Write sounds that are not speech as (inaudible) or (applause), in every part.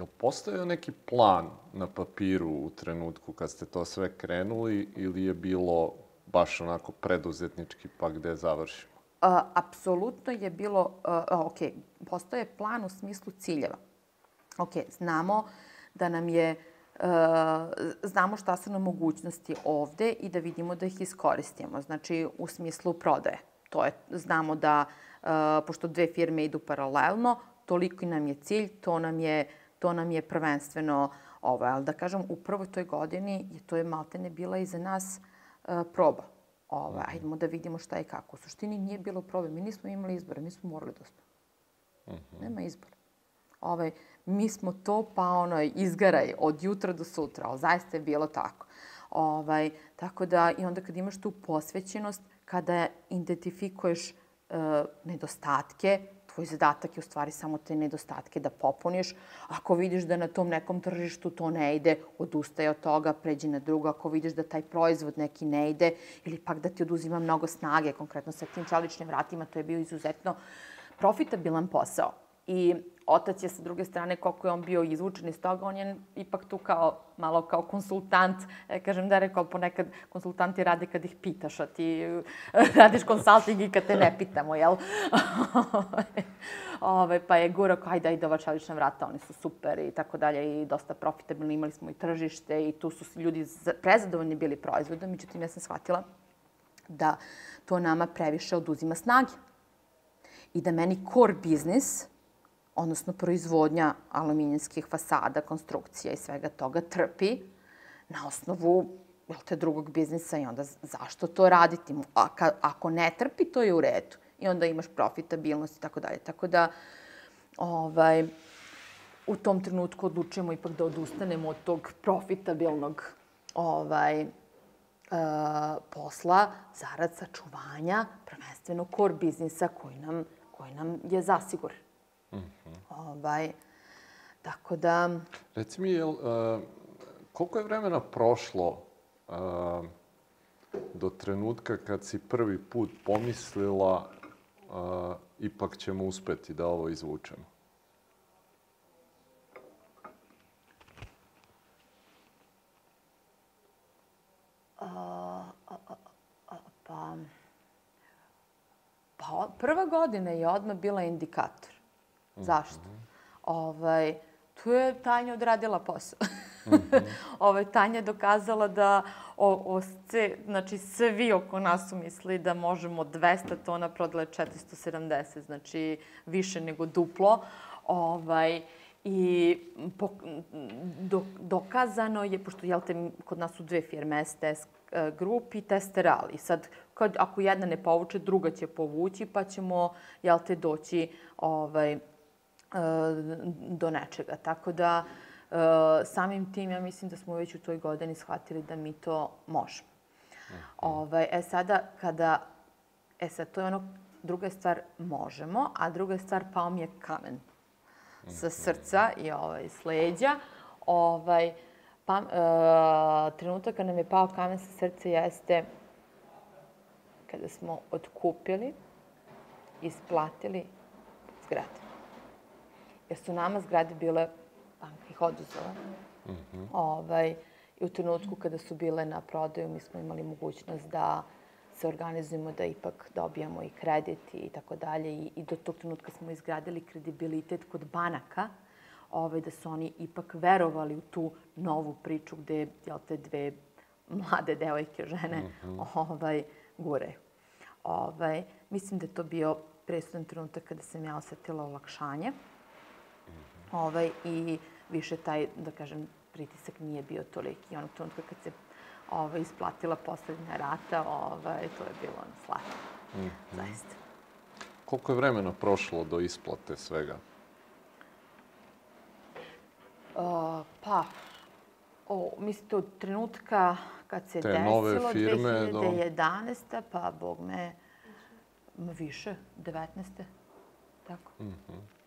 je li postojao neki plan na papiru u trenutku kad ste to sve krenuli ili je bilo baš onako preduzetnički pa gde završimo? A, apsolutno je bilo, a, ok, postoje plan u smislu ciljeva. Ok, znamo da nam je, a, znamo šta su nam mogućnosti ovde i da vidimo da ih iskoristimo. Znači, u smislu prodaje. To je, znamo da, a, pošto dve firme idu paralelno, toliko nam je cilj, to nam je, to nam je prvenstveno ovo. Ali da kažem, u prvoj toj godini je to je maltene bila i za nas a, proba Ovaj, ajdemo da vidimo šta je kako. U suštini nije bilo problem. Mi nismo imali izbora, mi smo morali da smo. Uh -huh. Nema izbora. Ovaj, mi smo to, pa ono, izgaraj od jutra do sutra, ali zaista je bilo tako. Ovaj, tako da, i onda kad imaš tu posvećenost, kada identifikuješ uh, nedostatke, tvoj zadatak je u stvari samo te nedostatke da popuniš. Ako vidiš da na tom nekom tržištu to ne ide, odustaj od toga, pređi na drugo. Ako vidiš da taj proizvod neki ne ide ili pak da ti oduzima mnogo snage, konkretno sa tim čeličnim vratima, to je bio izuzetno profitabilan posao. I otac je sa druge strane, koliko je on bio izvučen iz toga, on je ipak tu kao, malo kao konsultant. E, kažem da je rekao, ponekad konsultanti rade kad ih pitaš, a ti (laughs) radiš konsulting i kad te ne pitamo, jel? (laughs) Ove, pa je gura kao, ajde, ajde, ova čelična vrata, oni su super i tako dalje i dosta profitabilni, imali smo i tržište i tu su ljudi prezadovoljni bili proizvodom, međutim ja sam shvatila da to nama previše oduzima snage. I da meni core biznis, odnosno proizvodnja aluminijskih fasada, konstrukcija i svega toga trpi na osnovu jel te, drugog biznisa i onda zašto to raditi? A ako ne trpi, to je u redu. I onda imaš profitabilnost i tako dalje. Tako da, ovaj, u tom trenutku odlučujemo ipak da odustanemo od tog profitabilnog ovaj, uh, posla zarad sačuvanja prvenstveno core biznisa koji nam, koji nam je zasiguran. Mm -hmm. ovaj, tako da... Reci mi, jel, uh, koliko je vremena prošlo uh, do trenutka kad si prvi put pomislila uh, ipak ćemo uspeti da ovo izvučemo? Pa, pa prva godina je odmah bila indikator. Zašto? Mm -hmm. ovaj, tu je Tanja odradila posao. mm -hmm. (laughs) ovaj, Tanja je dokazala da o, o ce, znači, svi oko nas su mislili da možemo 200 tona prodale 470, znači više nego duplo. Ovaj, I po, do, dokazano je, pošto jel te, kod nas su dve firme, STS e, Group i Testeral. I sad, kad, ako jedna ne povuče, druga će povući, pa ćemo, jel te, doći ovaj, do nečega. Tako da, e, samim tim, ja mislim da smo već u toj godini shvatili da mi to možemo. Mm. Ovaj, e sada, kada... E sad, to je ono, druga stvar, možemo, a druga stvar, pao mi je kamen sa mhm. srca i ovaj, s leđa. Ovaj, pa, e, trenutak kada nam je pao kamen sa srca jeste kada smo otkupili, isplatili zgrade jer su nama zgrade bile, banka ih oduzela. Mm -hmm. ovaj, I u trenutku kada su bile na prodaju, mi smo imali mogućnost da se organizujemo da ipak dobijamo i kredit i tako dalje. I, I do tog trenutka smo izgradili kredibilitet kod banaka, ovaj, da su oni ipak verovali u tu novu priču gde jel, te dve mlade devojke, žene, mm -hmm. ovaj, gure. Ovaj, mislim da je to bio presudan trenutak kada sam ja osetila olakšanje. Ovaj, I više taj, da kažem, pritisak nije bio toliki. Onog trenutka kad se ovaj, isplatila poslednja rata, ovaj, to je bilo ono slatko. Mm -hmm. Zaista. Koliko je vremena prošlo do isplate svega? Uh, pa, o, mislite od trenutka kad se Te desilo, nove firme, 2011. Do... pa, bog me, više, 19. Tako. Mm -hmm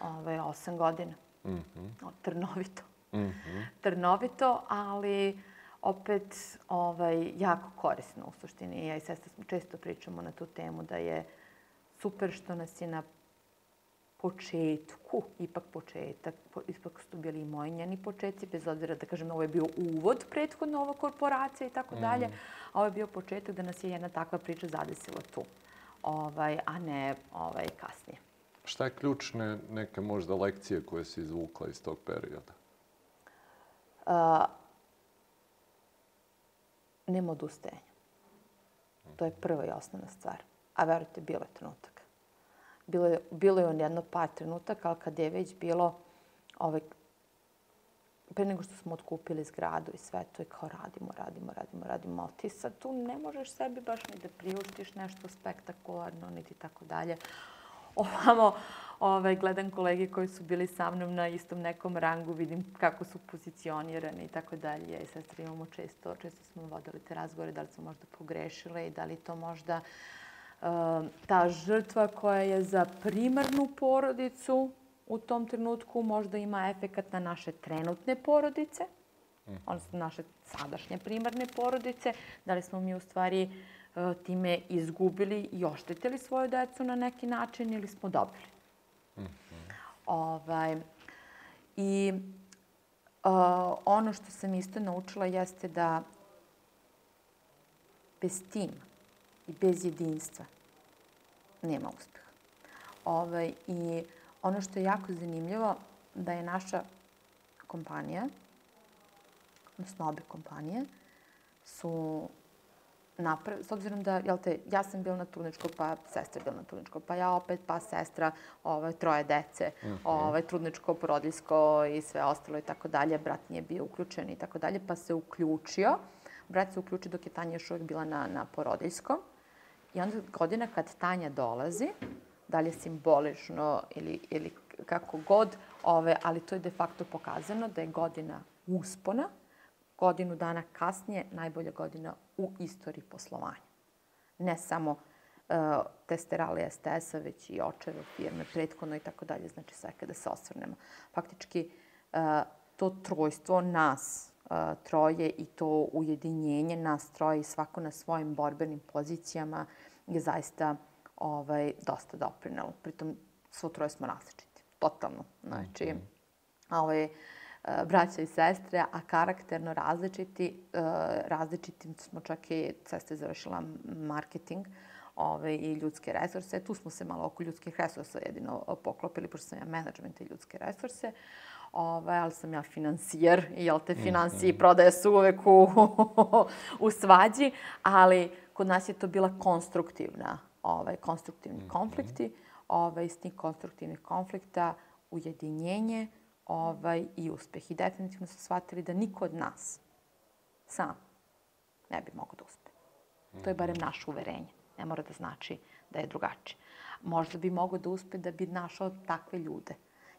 ovaj, osam godina. Mm -hmm. Trnovito. Mm -hmm. (laughs) Trnovito, ali opet ovaj, jako korisno u suštini. Ja i sestra često pričamo na tu temu da je super što nas je na početku, ipak početak, po, ipak su bili i moji njeni početci, bez obzira da kažem, ovo je bio uvod prethodno ova korporacija i tako dalje, a ovo je bio početak da nas je jedna takva priča zadesila tu, ovaj, a ne ovaj, kasnije. Šta je ključne neke možda lekcije koje si izvukla iz tog perioda? Uh, nema odustajanja. To je prva i osnovna stvar. A verujte, bilo je trenutak. Bilo je, bilo je on jedno par trenutaka, ali kad je već bilo ovaj, pre nego što smo otkupili zgradu i sve to je kao radimo, radimo, radimo, radimo, ali ti sad tu ne možeš sebi baš ni da priuštiš nešto spektakularno, niti tako dalje. Ovamo, ovaj, gledam kolege koji su bili sa mnom na istom nekom rangu, vidim kako su pozicionirane i tako dalje. Ja i sestra imamo često, često smo vodili te razgovore, da li smo možda pogrešile i da li to možda uh, ta žrtva koja je za primarnu porodicu u tom trenutku možda ima efekat na naše trenutne porodice, mm. odnosno naše sadašnje primarne porodice, da li smo mi u stvari e, time izgubili i oštetili svoju decu na neki način ili smo dobili. Mm -hmm. ovaj, I uh, ono što sam isto naučila jeste da bez tima i bez jedinstva nema uspeha. Ovaj, I Ono što je jako zanimljivo, da je naša kompanija, odnosno obe kompanije, su naprav... S obzirom da, jel te, ja sam bila na trudničko, pa sestra je bila na trudničko, pa ja opet, pa sestra, ovaj, troje dece, mm -hmm. ovaj, trudničko, porodiljsko i sve ostalo i tako dalje. Brat nije bio uključen i tako dalje, pa se uključio. Brat se uključio dok je Tanja još uvek bila na, na porodiljskom. I onda godina kad Tanja dolazi, da li je simbolično ili, ili kako god, ove, ali to je de facto pokazano da je godina uspona, godinu dana kasnije najbolja godina u istoriji poslovanja. Ne samo uh, testerali STS-a, već i očeve firme, prethodno i tako dalje, znači sve kada se osvrnemo. Faktički, uh, to trojstvo nas, uh, troje i to ujedinjenje nas troje i svako na svojim borbenim pozicijama je zaista ovaj, dosta doprinelo. Pritom, svo troje smo različiti. Totalno. Znači, mm -hmm. ovaj, braća i sestre, a karakterno različiti. E, različiti smo čak i, sestra je završila marketing ove, i ljudske resurse. Tu smo se malo oko ljudskih resursa jedino poklopili, pošto sam ja management i ljudske resurse. Ove, ali sam ja financijer jel te financije i prodaje su uvek u, (laughs) u svađi, ali kod nas je to bila konstruktivna ovaj, konstruktivni -hmm. konflikti. Ovaj, iz tih konstruktivnih konflikta ujedinjenje ovaj, i uspeh. I definitivno su shvatili da niko od nas sam ne bi mogao da uspe. To je barem naše uverenje. Ne mora da znači da je drugačije. Možda bi mogao da uspe da bi našao takve ljude.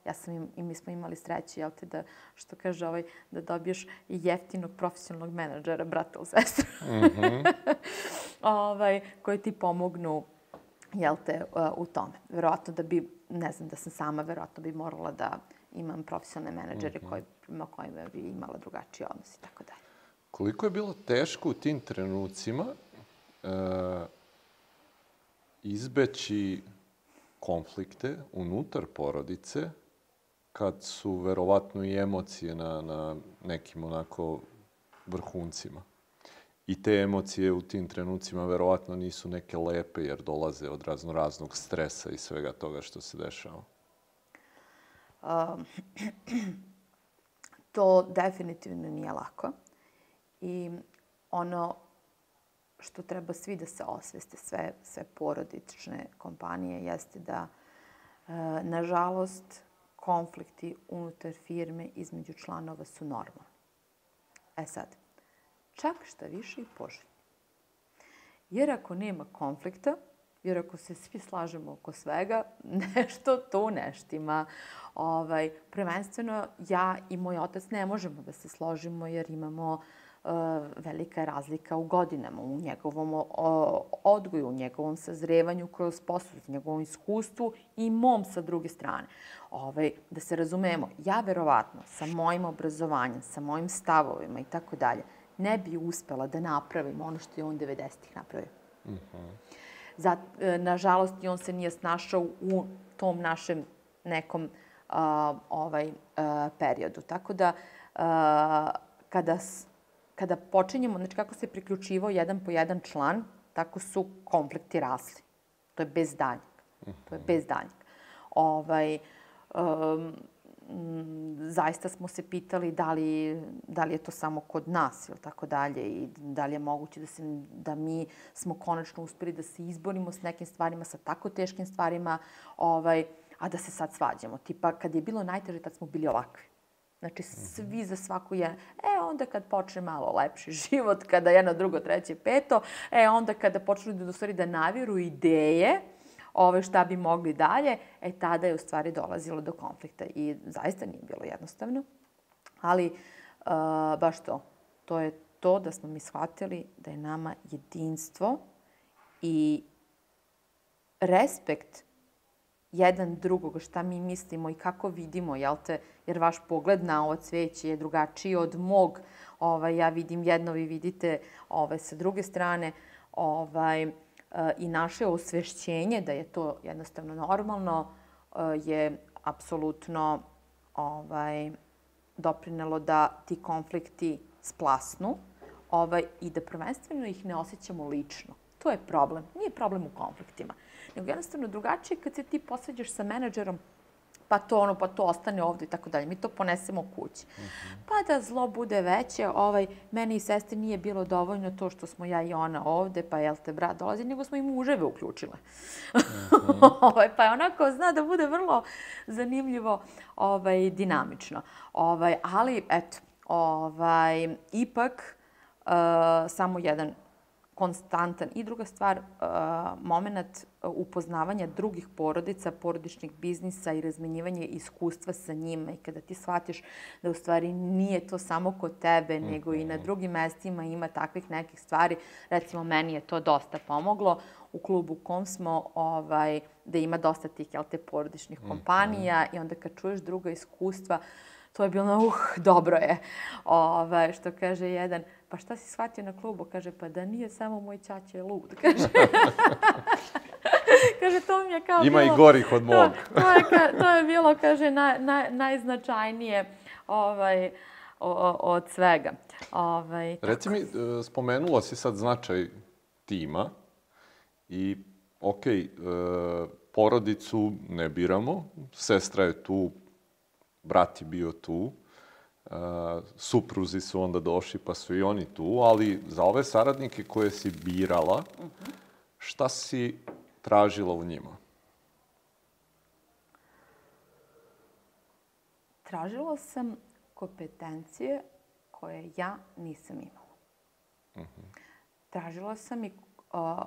Ja sam im, i mi smo imali sreće, jel te, da, što kaže ovaj, da dobiješ jeftinog profesionalnog menadžera, brata ili sestra, mm -hmm. (laughs) ovaj, koji ti pomognu jel te, u tome. Verovatno da bi, ne znam, da sam sama, verovatno bi morala da imam profesionalne menadžere mm -hmm. koji, prema kojima bi imala drugačiji odnos i tako dalje. Koliko je bilo teško u tim trenucima e, izbeći konflikte unutar porodice kad su verovatno i emocije na, na nekim onako vrhuncima? I te emocije u tim trenucima verovatno nisu neke lepe jer dolaze od razno raznog stresa i svega toga što se dešava. (clears throat) To definitivno nije lako. I ono što treba svi da se osveste, sve, sve porodične kompanije, jeste da, e, nažalost, konflikti unutar firme između članova su normalni. E sad, čak šta više i poželjni. Jer ako nema konflikta, jer ako se svi slažemo oko svega, (laughs) nešto to neštima. Ovaj, prvenstveno, ja i moj otac ne možemo da se složimo jer imamo uh, velika je razlika u godinama, u njegovom uh, odgoju, u njegovom sazrevanju kroz posao, u njegovom iskustvu i mom sa druge strane. Ovaj, da se razumemo, ja verovatno sa mojim obrazovanjem, sa mojim stavovima i tako dalje, ne bi uspela da napravim ono što je on 90-ih napravio. Mm -hmm. Zat, e, nažalost, i on se nije snašao u tom našem nekom a, ovaj, a, periodu. Tako da, a, kada, kada počinjemo, znači kako se priključivao jedan po jedan član, tako su konflikti rasli. To je bez danjeg. To je bez danjeg. Ovaj, um, zaista smo se pitali da li, da li je to samo kod nas ili tako dalje i da li je moguće da, se, da mi smo konačno uspeli da se izborimo s nekim stvarima, sa tako teškim stvarima, ovaj, a da se sad svađamo. Tipa, kad je bilo najteže, tad smo bili ovakvi. Znači, svi za svaku je... E, onda kad počne malo lepši (laughs) život, kada jedno, drugo, treće, peto, e, onda kada počnu da, stvari, da naviru ideje, ove šta bi mogli dalje, e tada je u stvari dolazilo do konflikta i zaista nije bilo jednostavno. Ali uh, baš to, to je to da smo mi shvatili da je nama jedinstvo i respekt jedan drugog, šta mi mislimo i kako vidimo, jel te, jer vaš pogled na ovo cveće je drugačiji od mog, ovaj, ja vidim jedno, vi vidite ovaj, sa druge strane, ovaj, i naše osvešćenje da je to jednostavno normalno e, je apsolutno ovaj, doprinelo da ti konflikti splasnu ovaj, i da prvenstveno ih ne osjećamo lično. To je problem. Nije problem u konfliktima. Nego jednostavno drugačije kad se ti posveđaš sa menadžerom pa to ono, pa to ostane ovde i tako dalje. Mi to ponesemo kući. Mm -hmm. Pa da zlo bude veće, ovaj, meni i sestri nije bilo dovoljno to što smo ja i ona ovde, pa jel te brat dolazi, nego smo i muževe uključile. Mm -hmm. (laughs) ovaj, pa je onako, zna da bude vrlo zanimljivo, ovaj, dinamično. Ovaj, ali, eto, ovaj, ipak, uh, samo jedan konstantan. I druga stvar, uh, moment uh, upoznavanja drugih porodica, porodičnih biznisa i razmenjivanje iskustva sa njima. I kada ti shvatiš da u stvari nije to samo kod tebe, nego i na mhm. drugim mestima ima takvih nekih stvari. Recimo, meni je to dosta pomoglo u klubu kom smo, ovaj, da ima dosta tih, jel te, porodičnih mhm. kompanija i onda kad čuješ druga iskustva, to je bilo, uh, dobro je. Ove, ovaj, što kaže jedan, pa šta si shvatio na klubu? Kaže, pa da nije samo moj ćaće lud. (laughs) Kaže, (laughs) kaže to mi je kao Ima bilo, i gorih od mog. (laughs) To, to, je, to je bilo, kaže, naj, naj, najznačajnije ovaj, o, o, od svega. Ovaj, Reci mi, e, spomenula si sad značaj tima i, okej, okay, porodicu ne biramo, sestra je tu, brat je bio tu, supruzi su onda došli pa su i oni tu, ali za ove saradnike koje si birala, šta si tražila u njima? Tražila sam kompetencije koje ja nisam imala. Uh -huh. Tražila sam i uh,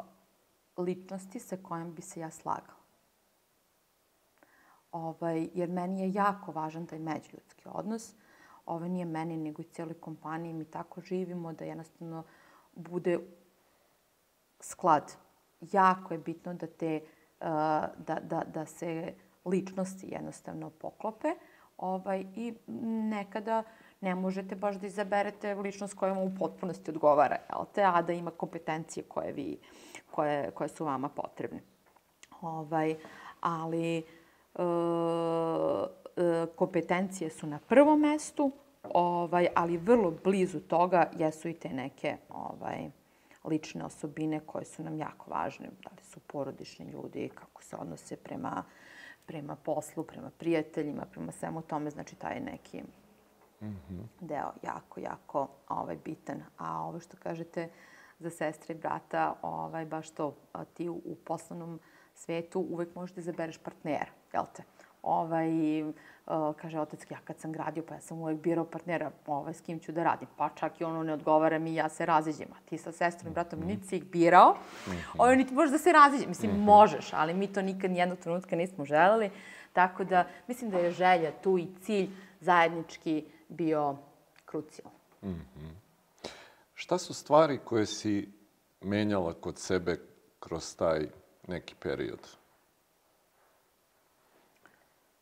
ličnosti sa kojom bi se ja slagala. Ovaj, jer meni je jako važan taj međuljudski odnos. Ovo nije meni, nego i cijeloj kompaniji, mi tako živimo da jednostavno bude sklad. Jako je bitno da, te, uh, da, da, da se ličnosti jednostavno poklope ovaj, i nekada ne možete baš da izaberete ličnost koja vam u potpunosti odgovara, jel te, a da ima kompetencije koje, vi, koje, koje su vama potrebne. Ovaj, ali uh, kompetencije su na prvom mestu, ovaj, ali vrlo blizu toga jesu i te neke ovaj, lične osobine koje su nam jako važne. Da li su porodični ljudi, kako se odnose prema, prema poslu, prema prijateljima, prema svemu tome. Znači, taj neki mm -hmm. deo jako, jako ovaj, bitan. A ovo što kažete za sestre i brata, ovaj, baš to, ti u, u poslovnom svetu uvek možeš da izabereš partnera, jel te? ovaj, uh, kaže otac, ja kad sam gradio, pa ja sam uvek birao partnera, ovaj, s kim ću da radim. Pa čak i ono ne odgovara mi, ja se raziđem. A ti sa sestrom i bratom, mm -hmm. niti si ih birao, mm -hmm. ovaj, niti možeš da se raziđem. Mislim, mm -hmm. možeš, ali mi to nikad nijednog trenutka nismo želeli. Tako da, mislim da je želja tu i cilj zajednički bio krucijalan. Mm -hmm. Šta su stvari koje si menjala kod sebe kroz taj neki period?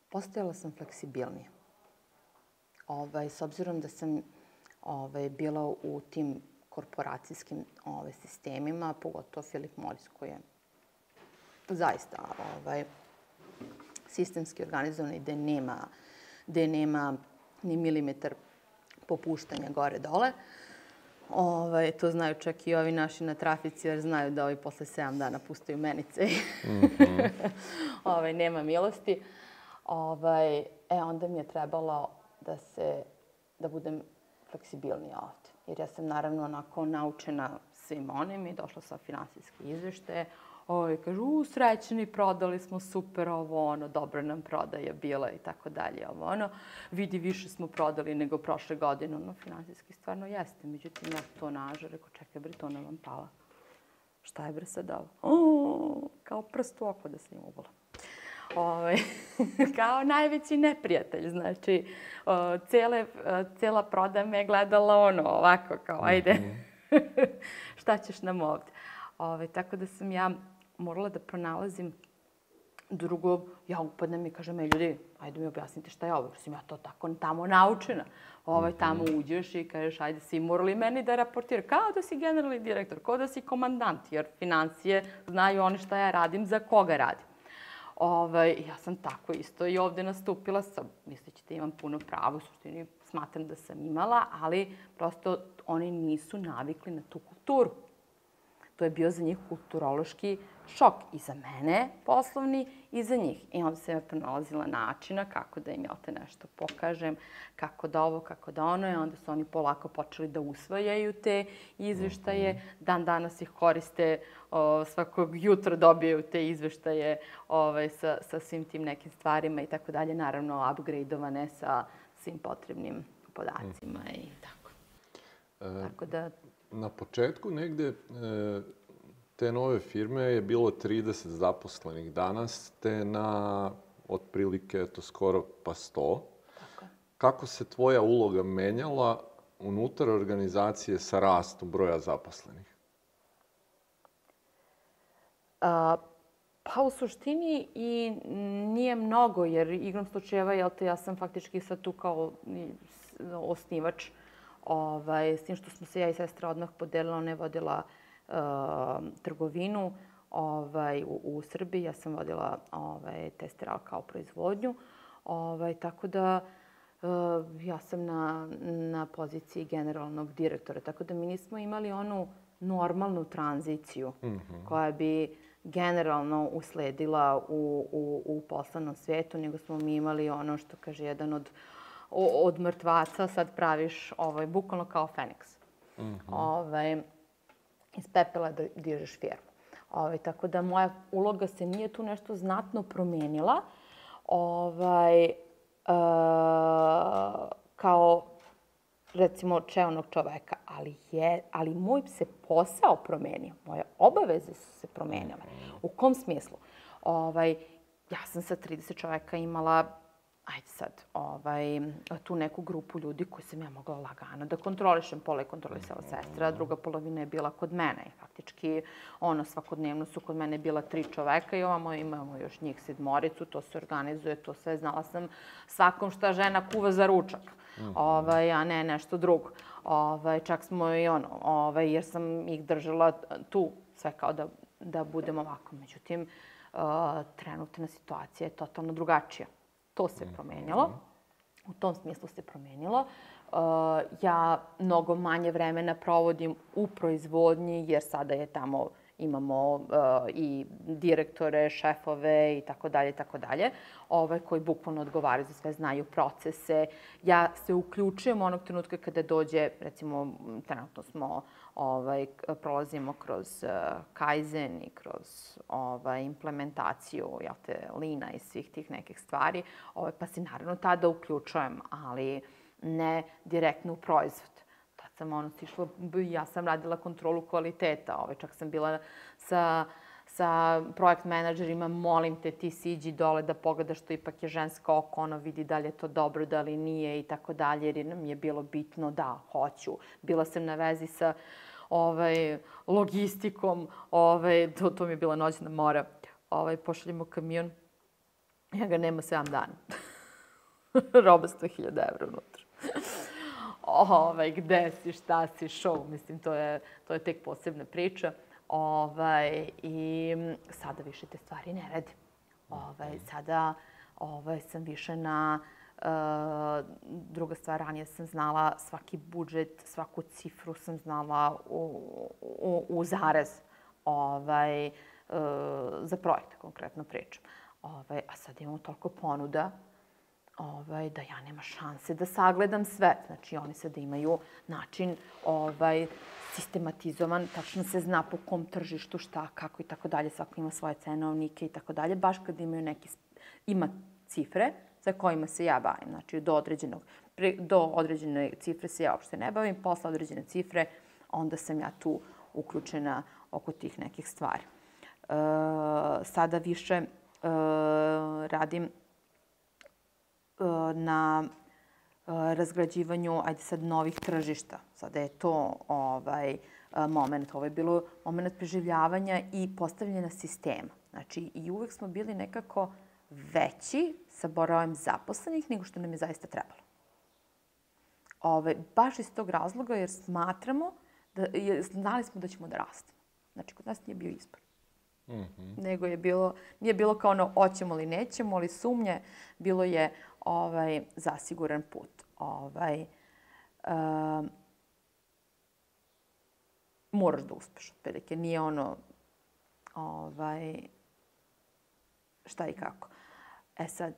Postajala sam fleksibilnija. Ovaj, s obzirom da sam ovaj, bila u tim korporacijskim ovaj, sistemima, pogotovo Philip Morris koji je zaista ovaj, sistemski organizovana i gde nema, gde nema ni milimetar popuštanja gore-dole. Ovaj, to znaju čak i ovi naši na trafici, jer znaju da ovi posle 7 dana pustaju menice. Mm -hmm. (laughs) ovaj, nema milosti. Ovaj, e, onda mi je trebalo da se, da budem fleksibilnija ovde. Jer ja sam naravno onako naučena svim onim i došla sa finansijske izveštaje. Ovi kažu, u, srećni, prodali smo super ovo, ono, dobro nam prodaja bila i tako dalje, ovo, ono. Vidi, više smo prodali nego prošle godine, ono, finansijski stvarno jeste. Međutim, ja to naža, rekao, čekaj, bre, to nam pala. Šta je bre sad ovo? O, kao prst u oko da se njim ubala. Ove, ovaj, (laughs) kao najveći neprijatelj, znači, o, cele, o, cela proda me gledala ono, ovako, kao, ajde, -hmm. (laughs) šta ćeš nam ovde? Ove, ovaj, tako da sam ja morala da pronalazim drugo, ja upadnem i kažem, ej ljudi, ajde mi objasnite šta je ovo, jer sam ja to tako tamo naučena. Ovaj, tamo mhm. uđeš i kažeš, ajde, svi morali meni da raportira, kao da si generalni direktor, kao da si komandant, jer financije znaju oni šta ja radim, za koga radim. Ovaj, ja sam tako isto i ovde nastupila sam, misleći da imam puno pravo, u suštini smatram da sam imala, ali prosto oni nisu navikli na tu kulturu. To je bio za njih kulturološki šok i za mene poslovni i za njih. I onda sam ja pronalazila načina kako da im ja te nešto pokažem, kako da ovo, kako da ono. I onda su oni polako počeli da usvajaju te izveštaje. Mhm. Dan danas ih koriste, o, svakog jutra dobijaju te izveštaje ovaj, sa, sa svim tim nekim stvarima i tako dalje. Naravno, upgradeovane sa svim potrebnim podacima mm. i tako. E, tako da... Na početku negde e, te nove firme je bilo 30 zaposlenih danas, te na otprilike eto, skoro pa 100. Tako. Kako se tvoja uloga menjala unutar organizacije sa rastom broja zaposlenih? A, pa u suštini i nije mnogo, jer igrom slučajeva, jel te, ja sam faktički sad tu kao osnivač, ovaj, s tim što smo se ja i sestra odmah podelila, ona je vodila uh, trgovinu ovaj, u, u Srbiji. Ja sam vodila ovaj, testeral kao proizvodnju. Ovaj, tako da uh, ja sam na, na poziciji generalnog direktora. Tako da mi nismo imali onu normalnu tranziciju mm -hmm. koja bi generalno usledila u, u, u poslanom svetu, nego smo mi imali ono što kaže jedan od, od mrtvaca, sad praviš ovaj, bukvalno kao Feniks. Mm -hmm. ovaj, iz pepela da dižeš firmu. Ovaj, tako da moja uloga se nije tu nešto znatno promenila. Ovaj, e, kao recimo čelnog čoveka, ali, je, ali moj se posao promenio, moje obaveze su se promenile. U kom smislu? Ovaj, ja sam sa 30 čoveka imala ajde sad, ovaj, tu neku grupu ljudi koju sam ja mogla lagano da kontrolišem. Pola je kontrolisala sestra, druga polovina je bila kod mene. I faktički, ono, svakodnevno su kod mene bila tri čoveka i ovamo imamo još njih sedmoricu, to se organizuje, to sve. Znala sam svakom šta žena kuva za ručak, mm. ovaj, a ne nešto drugo. Ovaj, čak smo i ono, ovaj, jer sam ih držala tu, sve kao da, da budem ovako. Međutim, uh, trenutna situacija je totalno drugačija. To se promenilo. U tom smislu se promenilo. Uh, ja mnogo manje vremena provodim u proizvodnji, jer sada je tamo imamo uh, i direktore, šefove i tako dalje, tako dalje, ove koji bukvalno odgovaraju za sve, znaju procese. Ja se uključujem onog trenutka kada dođe, recimo, trenutno smo, ovaj, prolazimo kroz uh, Kaizen i kroz ovaj, implementaciju, jel te, Lina i svih tih nekih stvari, ovaj, pa se naravno tada uključujem, ali ne direktno u proizvod sam ono stišla, ja sam radila kontrolu kvaliteta, ovaj, čak sam bila sa sa projekt menadžerima, molim te, ti siđi dole da pogledaš što ipak je žensko oko, ono vidi da li je to dobro, da li nije i tako dalje, jer nam je bilo bitno da, hoću. Bila sam na vezi sa ovaj, logistikom, ovaj, to, to mi je bila noćna mora. Ovaj, pošaljemo kamion, ja ga nema 7 dana. Roba 100.000 evra unutra ovaj, gde si, šta si, show, mislim, to je, to je tek posebna priča. Ovaj, I sada više te stvari ne radi. Ovaj, sada ovaj, sam više na... Uh, druga stvar, ranije sam znala svaki budžet, svaku cifru sam znala u, u, u zarez ovaj, uh, za projekte, konkretno pričam. Ovaj, a sad imamo toliko ponuda ovaj, da ja nema šanse da sagledam sve. Znači, oni sad imaju način ovaj, sistematizovan, tačno se zna po kom tržištu šta, kako i tako dalje, svako ima svoje cenovnike i tako dalje, baš kad imaju neki, ima cifre sa kojima se ja bavim, znači do određenog, pre, do određene cifre se ja uopšte ne bavim, posle određene cifre, onda sam ja tu uključena oko tih nekih stvari. E, sada više e, radim na razgrađivanju, ajde sad, novih tržišta. Sada je to ovaj, moment. Ovo je bilo moment preživljavanja i postavljanja sistema. Znači, i uvek smo bili nekako veći sa brojem zaposlenih nego što nam je zaista trebalo. Ove, baš iz tog razloga jer smatramo da, jer znali smo da ćemo da rastemo. Znači, kod nas nije bio izbor. Mm -hmm. Nego je bilo, nije bilo kao ono, hoćemo li nećemo, ali sumnje, bilo je ovaj, zasiguran put. Ovaj, um, moraš da uspeš, otprilike. Nije ono, ovaj, šta i kako. E sad,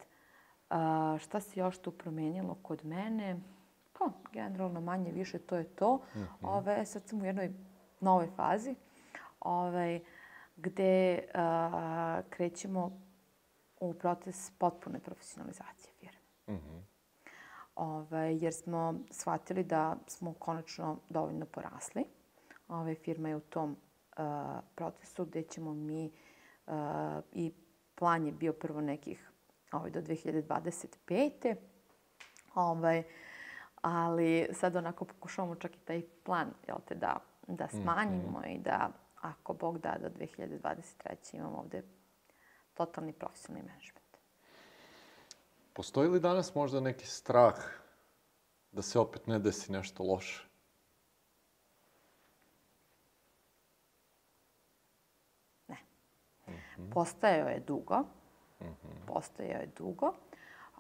a, šta se još tu promenilo kod mene? Pa, generalno manje više to je to. Mm -hmm. Ove, sad sam u jednoj novoj fazi ovaj, gde a, krećemo u proces potpune profesionalizacije. Mm -hmm. Ove, jer smo shvatili da smo konačno dovoljno porasli. Ove, firma je u tom a, procesu gde ćemo mi a, i plan je bio prvo nekih ovaj, do 2025. Ovaj, ali sad onako pokušavamo čak i taj plan jel te, da, da mhm. smanjimo mm -hmm. i da ako Bog da do 2023. imamo ovde totalni profesionalni management. Postoji li danas možda neki strah da se opet ne desi nešto loše? Ne. Postajao je dugo. Mm. Postojao je dugo,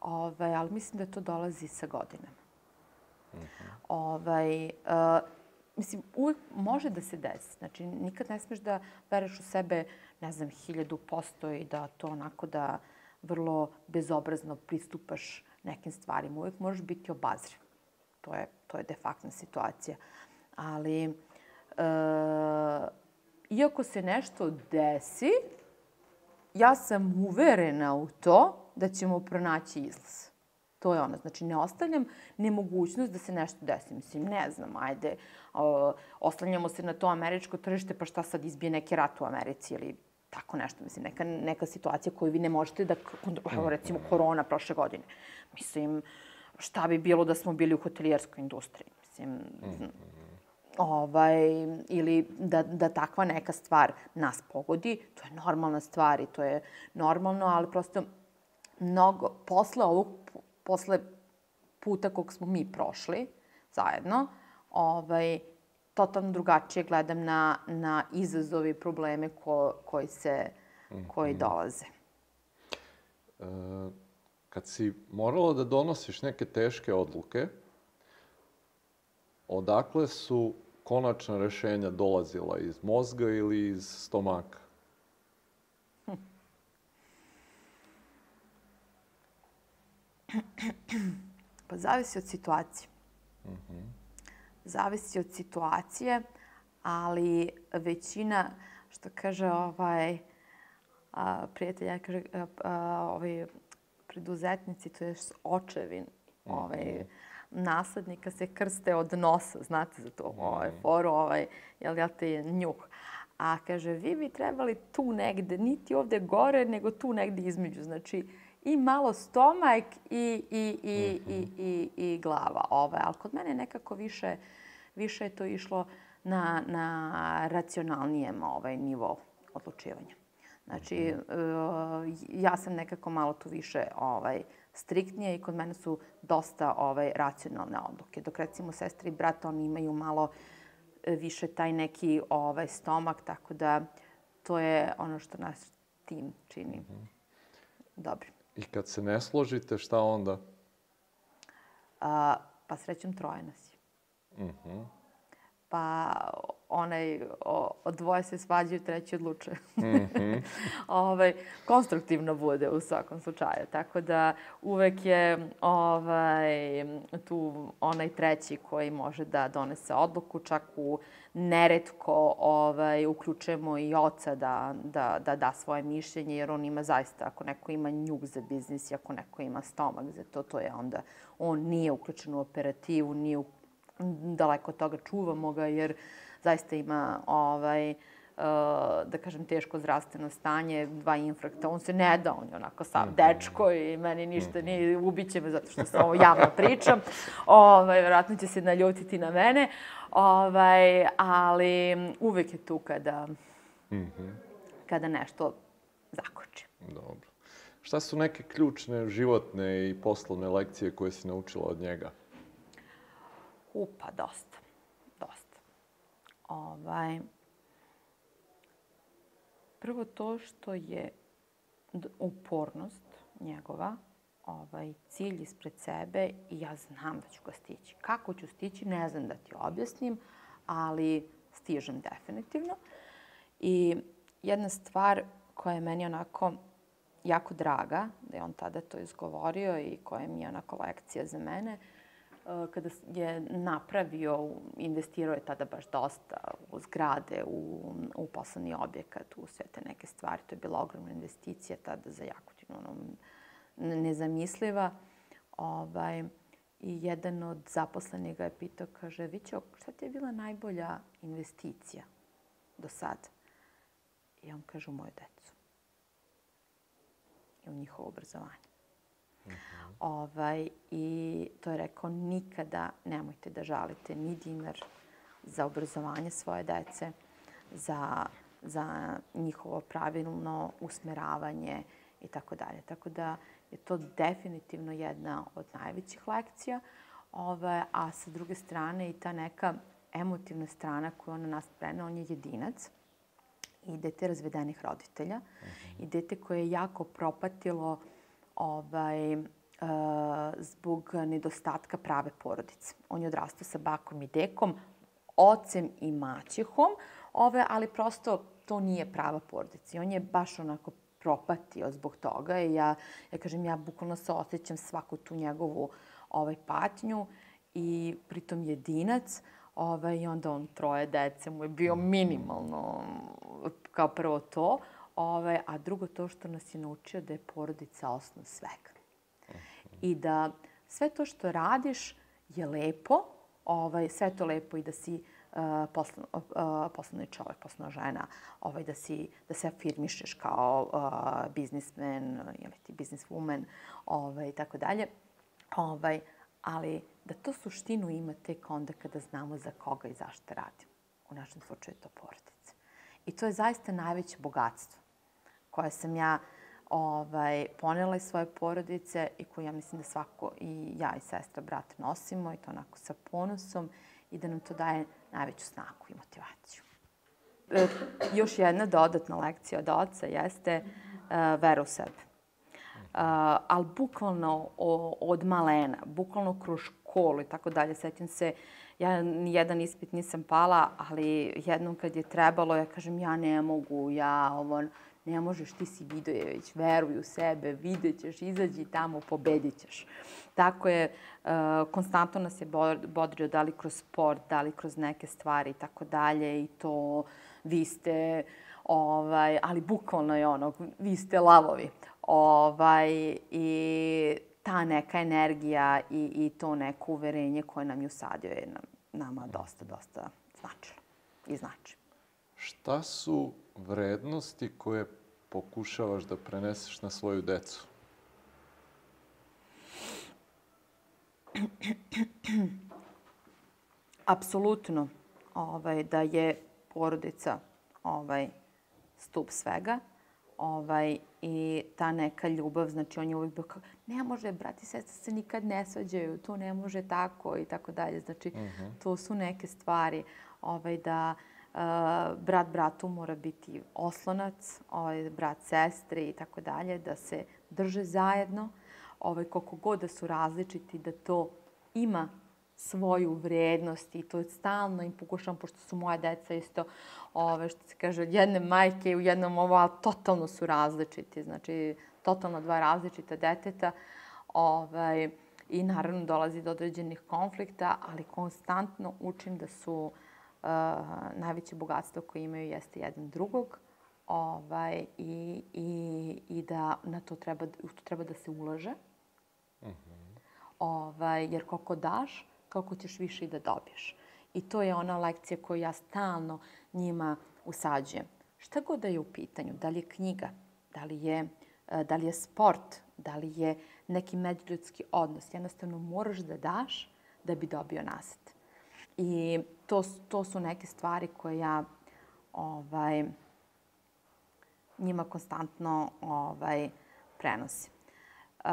ovaj, ali mislim da to dolazi sa godinama. Mm ovaj, uh, mislim, uvek može da se desi. Znači, nikad ne smeš da vereš u sebe, ne znam, hiljadu posto i da to onako da vrlo bezobrazno pristupaš nekim stvarima. Uvek možeš biti obazriv. To je, to je de facto situacija. Ali, e, iako se nešto desi, ja sam uverena u to da ćemo pronaći izlaz. To je ono. Znači, ne ostavljam nemogućnost da se nešto desi. Mislim, ne znam, ajde, o, oslanjamo se na to američko tržište, pa šta sad izbije neki rat u Americi ili tako nešto. Mislim, neka, neka situacija koju vi ne možete da... Evo, recimo, korona prošle godine. Mislim, šta bi bilo da smo bili u hotelijerskoj industriji? Mislim, mm ovaj, ili da, da takva neka stvar nas pogodi, to je normalna stvar i to je normalno, ali prosto mnogo, posle ovog, posle puta kog smo mi prošli zajedno, ovaj, totalno drugačije gledam na, na izazove i probleme ko, koji se, koji mhm. dolaze. E, kad si morala da donosiš neke teške odluke, odakle su konačna rešenja dolazila iz mozga ili iz stomaka? Pa zavisi od situacije. Mm -hmm. Zavisi od situacije, ali većina, što kaže ovaj a, prijatelj, kaže, a, a, ovaj, preduzetnici, to je očevin, mm -hmm. ovaj, naslednika se krste od nosa, znate za to, ovaj, foru, ovaj, jel, jel te njuh. A kaže, vi bi trebali tu negde, niti ovde gore, nego tu negde između. Znači, i malo stomak i, i, i, i, i, i glava. Ovaj. Ali kod mene nekako više, više je to išlo na, na racionalnijem ovaj, nivo odlučivanja. Znači, uh, ja sam nekako malo tu više ovaj, striktnije i kod mene su dosta ovaj, racionalne odluke. Dok recimo sestra i brat, oni imaju malo e, više taj neki ovaj, stomak, tako da to je ono što nas tim čini -hmm. dobrim. I kad se ne složite, šta onda? A, pa srećom troje nas Mhm. Pa onaj, o, od dvoje se svađaju, treći odlučuje. Mhm. (laughs) ovaj, konstruktivno bude u svakom slučaju. Tako da uvek je ovaj, tu onaj treći koji može da donese odluku, čak u neretko ovaj, uključujemo i oca da, da, da da svoje mišljenje, jer on ima zaista, ako neko ima njuk za biznis i ako neko ima stomak za to, to je onda, on nije uključen u operativu, nije u, daleko od toga, čuvamo ga, jer zaista ima ovaj, uh, da kažem, teško zdravstveno stanje, dva infrakta. On se ne da, on je onako sav dečko i meni ništa nije, ubiće me zato što se ovo javno pričam. Ovaj, verovatno će se naljutiti na mene. Ovaj, ali uvek je tu kada, kada nešto zakoči. Dobro. Šta su neke ključne životne i poslovne lekcije koje si naučila od njega? Upa, dosta. Dosta. Ovaj, prvo to što je upornost njegova, ovaj, cilj ispred sebe i ja znam da ću ga stići. Kako ću stići, ne znam da ti objasnim, ali stižem definitivno. I jedna stvar koja je meni onako jako draga, da je on tada to izgovorio i koja mi je onako lekcija za mene, e, kada je napravio, investirao je tada baš dosta u zgrade, u, u poslovni objekat, u sve te neke stvari. To je bila ogromna investicija tada za Jakutinu, ono, nezamisliva. Ovaj, I jedan od zaposlenih ga je pitao, kaže, Vićo, šta ti je bila najbolja investicija do sada? I on kaže, u moju decu. I u njihovo obrazovanje. Ovaj, I to je rekao, nikada nemojte da žalite ni dinar za obrazovanje svoje dece, za, za njihovo pravilno usmeravanje i tako dalje. Tako da je to definitivno jedna od najvećih lekcija. Ove, a sa druge strane i ta neka emotivna strana koju on na nas prenao, on je jedinac i dete razvedenih roditelja i dete koje je jako propatilo ovaj, e, zbog nedostatka prave porodice. On je odrastao sa bakom i dekom, ocem i maćehom, ove, ali prosto to nije prava porodica. I on je baš onako propatio zbog toga i ja, ja kažem, ja bukvalno se osjećam svaku tu njegovu ovaj, patnju i pritom jedinac, ovaj, i onda on troje dece mu je bio minimalno kao prvo to, ovaj, a drugo to što nas je naučio da je porodica osnov svega. I da sve to što radiš je lepo, ovaj, sve to lepo i da si uh, poslan, uh, poslovni čovek, poslovna žena, ovaj, da, si, da se afirmišeš kao uh, biznismen ili ti bizniswoman ovaj, i tako dalje. Ovaj, ali da to suštinu ima tek onda kada znamo za koga i zašto radimo. U našem slučaju je to porodica. I to je zaista najveće bogatstvo koje sam ja ovaj, ponela iz svoje porodice i koju ja mislim da svako i ja i sestra, brat nosimo i to onako sa ponosom i da nam to daje najveću snagu i motivaciju. E, još jedna dodatna lekcija od oca jeste e, vera u sebe. Uh, ali bukvalno o, od malena, bukvalno kroz školu i tako dalje. Sećam se, ja ni jedan ispit nisam pala, ali jednom kad je trebalo, ja kažem, ja ne mogu, ja ovo, ne možeš, ti si Vidojević, veruj u sebe, vidjet ćeš, izađi tamo, pobedit ćeš. Tako je, uh, konstantno nas je bodrio, da li kroz sport, da li kroz neke stvari i tako dalje i to vi ste, ovaj, ali bukvalno je ono, vi ste lavovi. Ovaj, I ta neka energija i, i to neko uverenje koje nam je usadio je nam, nama dosta, dosta značilo i znači. Šta su vrednosti koje pokušavaš da preneseš na svoju decu? Apsolutno ovaj, da je porodica ovaj, stup svega ovaj, i ta neka ljubav, znači on je uvijek bio kao, ne može, brat i sestra se nikad ne svađaju, to ne može tako i tako dalje. Znači, uh -huh. to su neke stvari ovaj, da uh, brat bratu mora biti oslonac, ovaj, brat sestre i tako dalje, da se drže zajedno, ovaj, koliko god da su različiti, da to ima svoju vrednost i to stalno im pokušavam, pošto su moja deca isto, ove, što se kaže, od jedne majke u jednom ovo, ali totalno su različiti, znači totalno dva različita deteta, ovaj, i naravno dolazi do određenih konflikta, ali konstantno učim da su uh, najveće bogatstvo koje imaju jeste jedan drugog, ovaj, i, i, i da na to treba, u to treba da se ulaže. Mhm. -huh. ovaj, jer koliko daš, toliko ćeš više i da dobiješ. I to je ona lekcija koju ja stalno njima usađujem. Šta god da je u pitanju, da li je knjiga, da li je, e, da li je sport, da li je neki međuljudski odnos, jednostavno moraš da daš da bi dobio nazad. I to, to su neke stvari koje ja ovaj, njima konstantno ovaj, prenosim. Uh,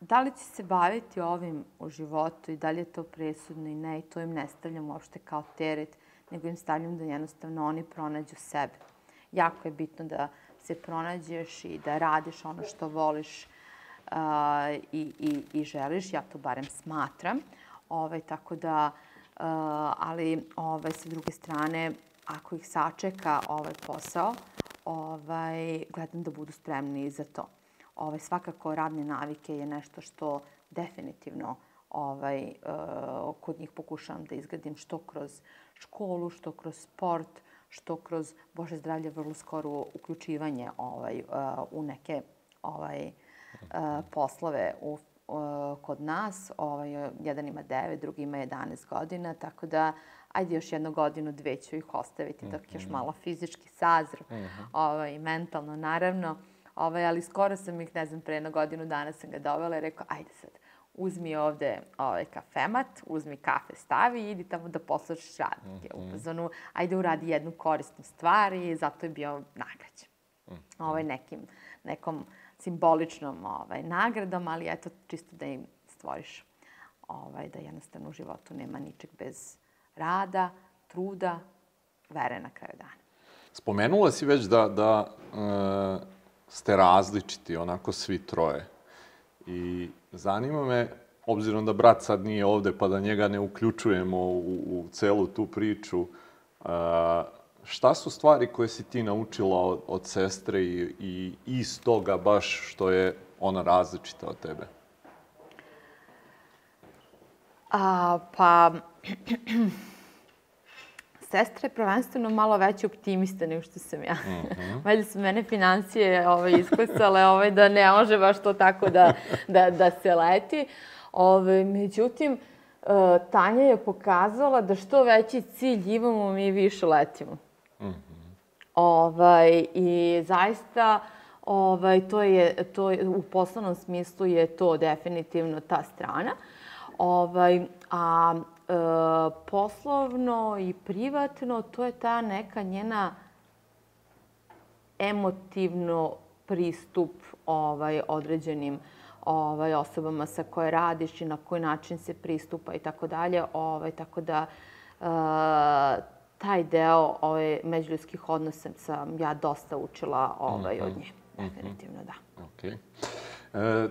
da li će se baviti ovim u životu i da li je to presudno i ne, i to im ne stavljam uopšte kao teret, nego im stavljam da jednostavno oni pronađu sebe. Jako je bitno da se pronađeš i da radiš ono što voliš i, i, i želiš, ja to barem smatram. Ovaj, tako da, ali ovaj, sa druge strane, ako ih sačeka ovaj posao, ovaj, gledam da budu spremni za to ovaj, svakako radne navike je nešto što definitivno ovaj, uh, kod njih pokušavam da izgradim što kroz školu, što kroz sport, što kroz, Bože zdravlje, vrlo skoro uključivanje ovaj, u neke ovaj, poslove u, uh, kod nas. Ovaj, jedan ima 9, drugi ima 11 godina, tako da ajde još jednu godinu, dve ću ih ostaviti dok još mhm. malo fizički sazru, uh mhm. -huh. ovaj, mentalno naravno. Ovaj, ali skoro sam ih, ne znam, pre jedno godinu dana sam ga dovela i rekao, ajde sad, uzmi ovde ovaj kafemat, uzmi kafe, stavi i idi tamo da poslušaš radnike mm -hmm. ajde uradi jednu korisnu stvar i zato je bio nagrađen. Mm -hmm. ovaj, nekim, nekom simboličnom ovaj, nagradom, ali eto, čisto da im stvoriš ovaj, da jednostavno u životu nema ničeg bez rada, truda, vere na kraju dana. Spomenula si već da, da e, ste različiti, onako svi troje. I zanima me, obzirom da brat sad nije ovde, pa da njega ne uključujemo u, u celu tu priču, a, šta su stvari koje si ti naučila od, od sestre i, i iz toga baš što je ona različita od tebe? A, pa, (clears throat) sestra je prvenstveno malo veći optimista nego što sam ja. Mm -hmm. (laughs) Valjda su mene financije ovaj, isklesale ovaj, da ne može baš to tako da, da, da se leti. Ove, ovaj, međutim, uh, Tanja je pokazala da što veći cilj imamo, mi više letimo. -hmm. ovaj, I zaista ovaj, to je, to je, u poslovnom smislu je to definitivno ta strana. Ovaj, a e, poslovno i privatno, to je ta neka njena emotivno pristup ovaj, određenim ovaj, osobama sa koje radiš i na koji način se pristupa i tako dalje. Ovaj, tako da e, taj deo ovaj, međuljudskih odnosa sam ja dosta učila ovaj, mm -hmm. od nje. Mhm. Definitivno, da. Okay. E,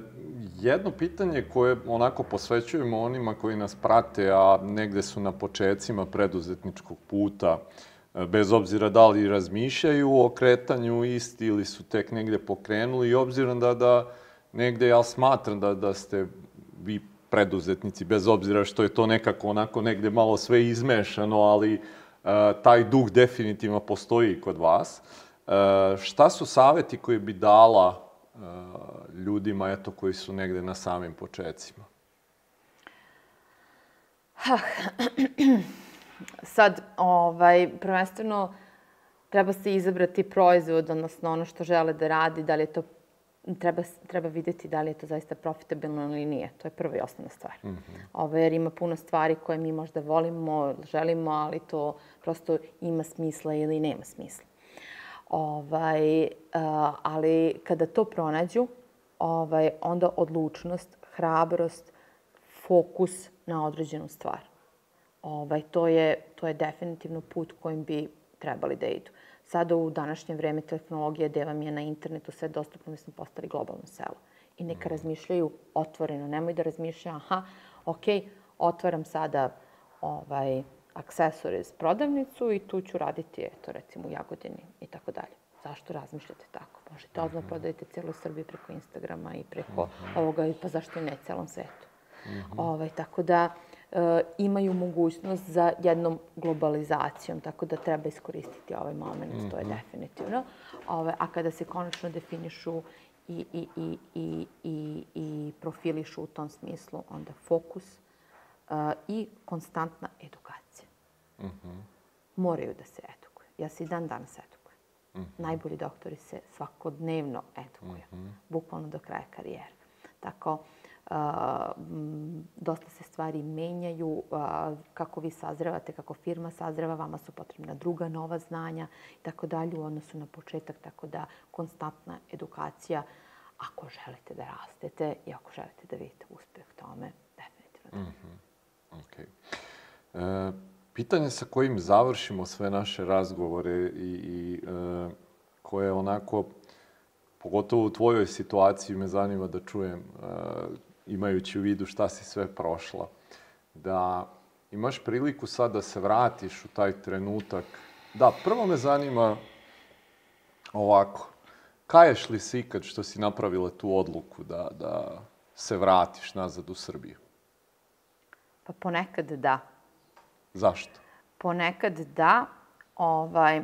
jedno pitanje koje onako posvećujemo onima koji nas prate, a negde su na počecima preduzetničkog puta, e, bez obzira da li razmišljaju o kretanju isti ili su tek negde pokrenuli i obzirom da, da negde ja smatram da, da ste vi preduzetnici, bez obzira što je to nekako onako negde malo sve izmešano, ali taj duh definitivno postoji kod vas. E, šta su saveti koje bi dala ljudima eto, koji su negde na samim početcima? (clears throat) Sad, ovaj, prvenstveno treba se izabrati proizvod, odnosno ono što žele da radi, da li je to treba, treba videti da li je to zaista profitabilno ili nije. To je prva i osnovna stvar. Mm -hmm. Ovo, jer ima puno stvari koje mi možda volimo, želimo, ali to prosto ima smisla ili nema smisla. Ovaj, ali kada to pronađu, ovaj, onda odlučnost, hrabrost, fokus na određenu stvar. Ovaj, to, je, to je definitivno put kojim bi trebali da idu. Sada u današnje vreme tehnologija gde vam je na internetu sve dostupno, mi smo postali globalno selo. I neka razmišljaju otvoreno, nemoj da razmišljaju, aha, ok, otvaram sada ovaj, accessories prodavnicu i tu ću raditi, eto, recimo u Jagodini i tako dalje. Zašto razmišljate tako? Možete odmah prodajete cijelu Srbiju preko Instagrama i preko ovoga, pa zašto ne celom svetu? Ovaj, tako da e, imaju mogućnost za jednom globalizacijom, tako da treba iskoristiti ovaj moment, to je definitivno. Ove, a kada se konačno definišu i, i, i, i, i, i profilišu u tom smislu, onda fokus e, i konstantna edukacija. Moraju da se edukuju. Ja se i dan danas edukujem. Najbolji doktori se svakodnevno edukuju. Bukvalno do kraja karijere. Tako, m, dosta se stvari menjaju, a, kako vi sazrevate, kako firma sazreva, vama su potrebna druga nova znanja i tako dalje u odnosu na početak, tako da konstantna edukacija ako želite da rastete i ako želite da vidite uspeh tome, definitivno da. Ok. E, pitanje sa kojim završimo sve naše razgovore i, i e, koje onako, pogotovo u tvojoj situaciji, me zanima da čujem, e, imajući u vidu šta si sve prošla, da imaš priliku sad da se vratiš u taj trenutak. Da, prvo me zanima ovako, kaješ li se ikad što si napravila tu odluku da, da se vratiš nazad u Srbiju? Pa ponekad da. Zašto? Ponekad da, ovaj,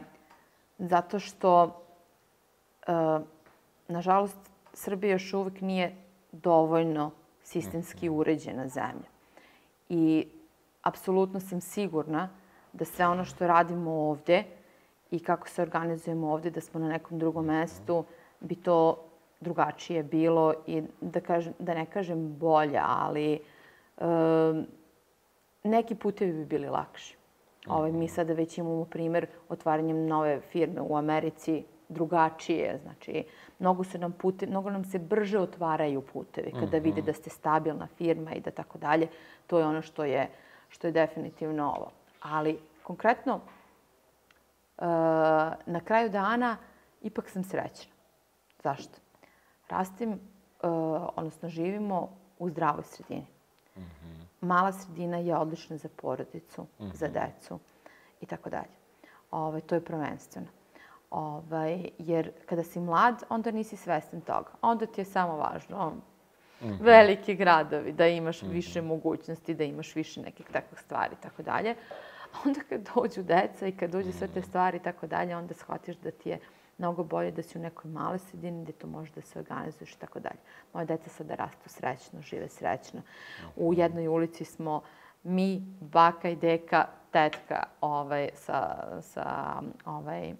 zato što, e, nažalost, Srbija još uvek nije dovoljno sistemski uređena zemlja. I apsolutno sam sigurna da sve ono što radimo ovde i kako se organizujemo ovde, da smo na nekom drugom mestu, bi to drugačije bilo i da, kažem, da ne kažem bolje, ali e, neki putevi bi bili lakši. Ovaj, mi sada već imamo primer otvaranjem nove firme u Americi, drugačije, znači mnogo su nam pute, mnogo nam se brže otvaraju putevi kada vide da ste stabilna firma i da tako dalje. To je ono što je što je definitivno ovo. Ali konkretno e, na kraju dana ipak sam srećna. Zašto? Rastim, e, odnosno živimo u zdravoj sredini. Mala sredina je odlična za porodicu, za decu i tako dalje. Ovaj, to je prvenstveno. Ovaj, jer kada si mlad, onda nisi svestan toga. Onda ti je samo važno veliki gradovi, da imaš više mogućnosti, da imaš više nekih takvih stvari i tako dalje. A onda kad dođu deca i kad dođu sve te stvari i tako dalje, onda shvatiš da ti je mnogo bolje da si u nekoj maloj sredini gde to možeš da se organizuješ i tako dalje. Moje deca sada rastu srećno, žive srećno. U jednoj ulici smo mi, baka i deka, tetka ovaj, sa, sa ovaj,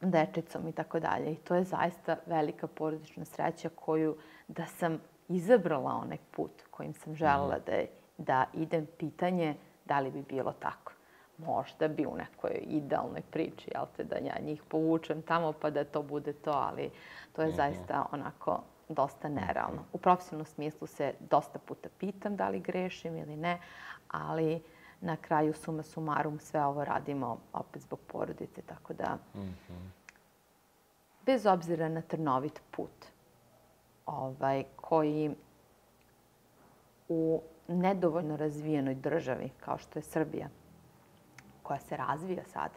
dečicom i tako dalje. I to je zaista velika porodična sreća koju da sam izabrala onaj put kojim sam želela da, da idem pitanje da li bi bilo tako. Možda bi u nekoj idealnoj priči, jel te, da ja njih povučem tamo pa da to bude to, ali to je zaista onako dosta nerealno. U profesionalnom smislu se dosta puta pitam da li grešim ili ne, ali na kraju suma sumarum sve ovo radimo opet zbog porodice, tako da bez obzira na trnovit put ovaj, koji u nedovoljno razvijenoj državi kao što je Srbija, koja se razvija sad,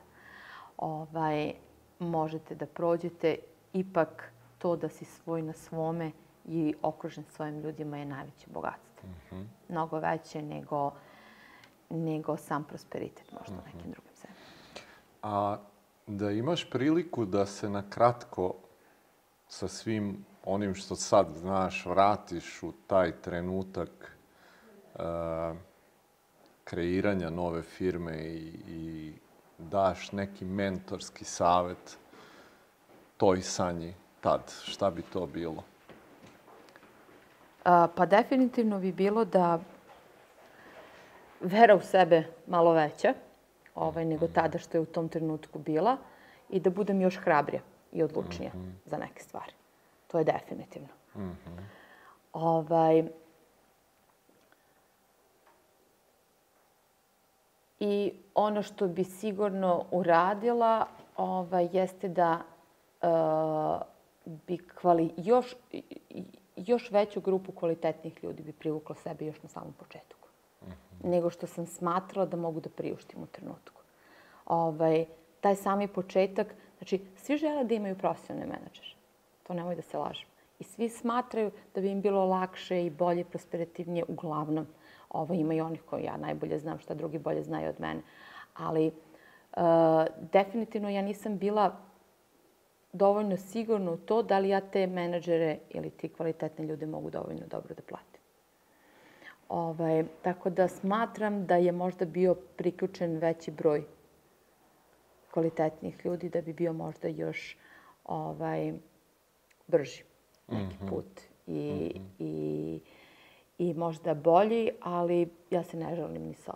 ovaj, možete da prođete, ipak to da si svoj na svome i okružen svojim ljudima je najveće bogatstvo. Mnogo veće nego, nego sam prosperitet možda u nekim drugim zemljama. A da imaš priliku da se na kratko sa svim onim što sad znaš vratiš u taj trenutak uh, kreiranja nove firme i, i daš neki mentorski savet toj sanji tad, šta bi to bilo? A, pa definitivno bi bilo da vera u sebe malo veća ovaj, nego tada što je u tom trenutku bila i da budem još hrabrija i odlučnija za neke stvari. To je definitivno. Ovaj, I ono što bi sigurno uradila ovaj, jeste da uh, bi kvali, još, još veću grupu kvalitetnih ljudi bi privukla sebe još na samom početku. Uh -huh. Nego što sam smatrala da mogu da priuštim u trenutku. Ovaj, taj sami početak, znači, svi žele da imaju profesionalne menadžere. To nemoj da se lažem. I svi smatraju da bi im bilo lakše i bolje, prosperativnije, uglavnom. Ovo ima i onih koji ja najbolje znam šta drugi bolje znaju od mene. Ali, e, definitivno ja nisam bila dovoljno sigurna u to da li ja te menadžere ili ti kvalitetne ljude mogu dovoljno dobro da platim. Ovaj, tako da smatram da je možda bio priključen veći broj kvalitetnih ljudi da bi bio možda još ovaj, brži neki -hmm. put i, mm -hmm. i, i možda bolji, ali ja se ne želim ni sa.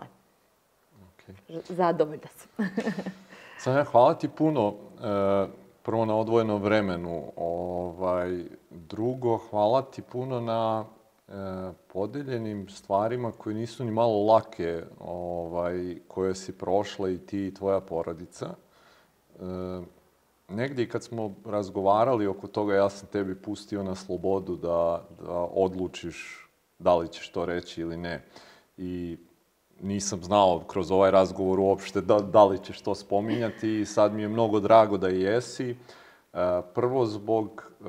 Okay. Zadovoljna sam. (laughs) Sanja, hvala ti puno. E, prvo na odvojenom vremenu. Ovaj, drugo, hvala ti puno na e, podeljenim stvarima koje nisu ni malo lake, ovaj, koje si prošla i ti i tvoja porodica. E, negdje kad smo razgovarali oko toga, ja sam tebi pustio na slobodu da, da odlučiš da li ćeš to reći ili ne. I nisam znao kroz ovaj razgovor uopšte da, da li ćeš to spominjati i sad mi je mnogo drago da jesi. E, prvo zbog e,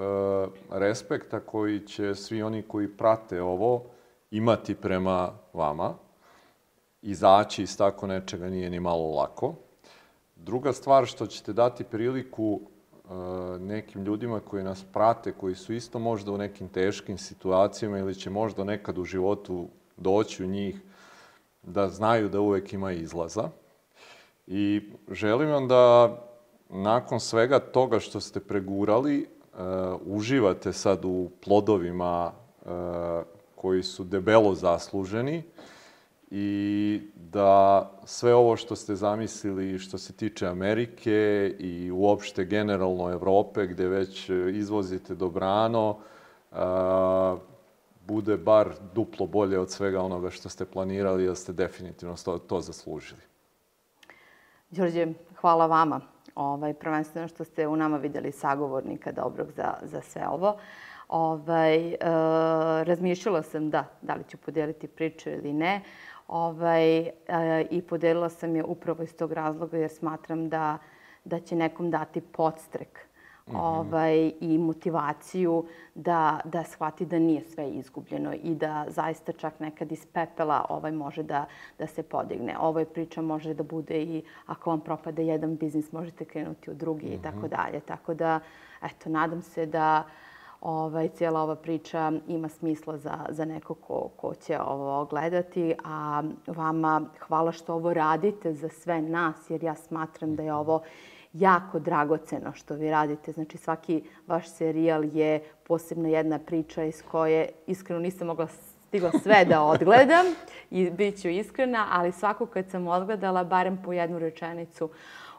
respekta koji će svi oni koji prate ovo imati prema vama. Izaći iz tako nečega nije ni malo lako. Druga stvar što ćete dati priliku nekim ljudima koji nas prate, koji su isto možda u nekim teškim situacijama ili će možda nekad u životu doći u njih, da znaju da uvek ima izlaza. I želim vam da nakon svega toga što ste pregurali, uh, uživate sad u plodovima uh, koji su debelo zasluženi i da sve ovo što ste zamislili što se tiče Amerike i uopšte generalno Evrope, gde već izvozite dobrano, uh, bude bar duplo bolje od svega onoga što ste planirali, jer ste definitivno to, to zaslužili. Đorđe, hvala vama. Ovaj, prvenstveno što ste u nama videli sagovornika dobrog za, za sve ovo. Ovaj, e, razmišljala sam da, da li ću podeliti priču ili ne. Ovaj, e, I podelila sam je upravo iz tog razloga jer smatram da, da će nekom dati podstrek -hmm. ovaj, i motivaciju da, da shvati da nije sve izgubljeno i da zaista čak nekad iz pepela ovaj može da, da se podigne. Ovo je priča može da bude i ako vam propade jedan biznis možete krenuti u drugi mm i tako mhm. dalje. Tako da, eto, nadam se da ovaj, cijela ova priča ima smisla za, za neko ko, ko će ovo gledati. A vama hvala što ovo radite za sve nas, jer ja smatram da je ovo jako dragoceno što vi radite. Znači svaki vaš serijal je posebna jedna priča iz koje iskreno nisam mogla stigla sve da (laughs) odgledam i bit ću iskrena, ali svako kad sam odgledala, barem po jednu rečenicu,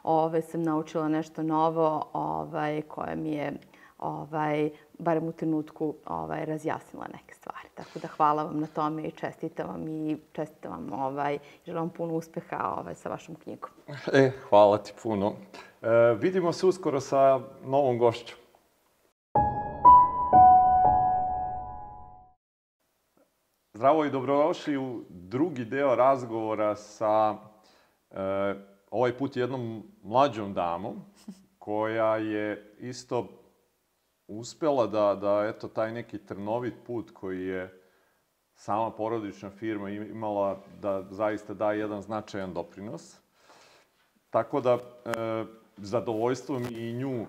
ove, sam naučila nešto novo ovaj, koje mi je ovaj, barem u trenutku ovaj, razjasnila neke stvari. Tako da hvala vam na tome i čestitam vam i čestitam vam ovaj, želim vam puno uspeha ovaj, sa vašom knjigom. E, hvala ti puno. E, vidimo se uskoro sa novom gošćom. Zdravo i dobrodošli u drugi deo razgovora sa e, ovaj put jednom mlađom damom koja je isto uspela da, da eto, taj neki trnovit put koji je sama porodična firma imala da zaista da jedan značajan doprinos. Tako da, e, zadovoljstvom i nju